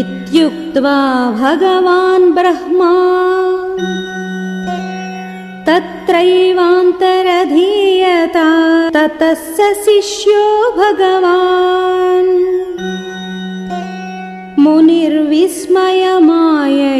इत्युक्त्वा भगवान् ब्रह्मा। तत्रैवान्तरधीयता ततः शिष्यो भगवान्। मुनिर्विस्मयमाय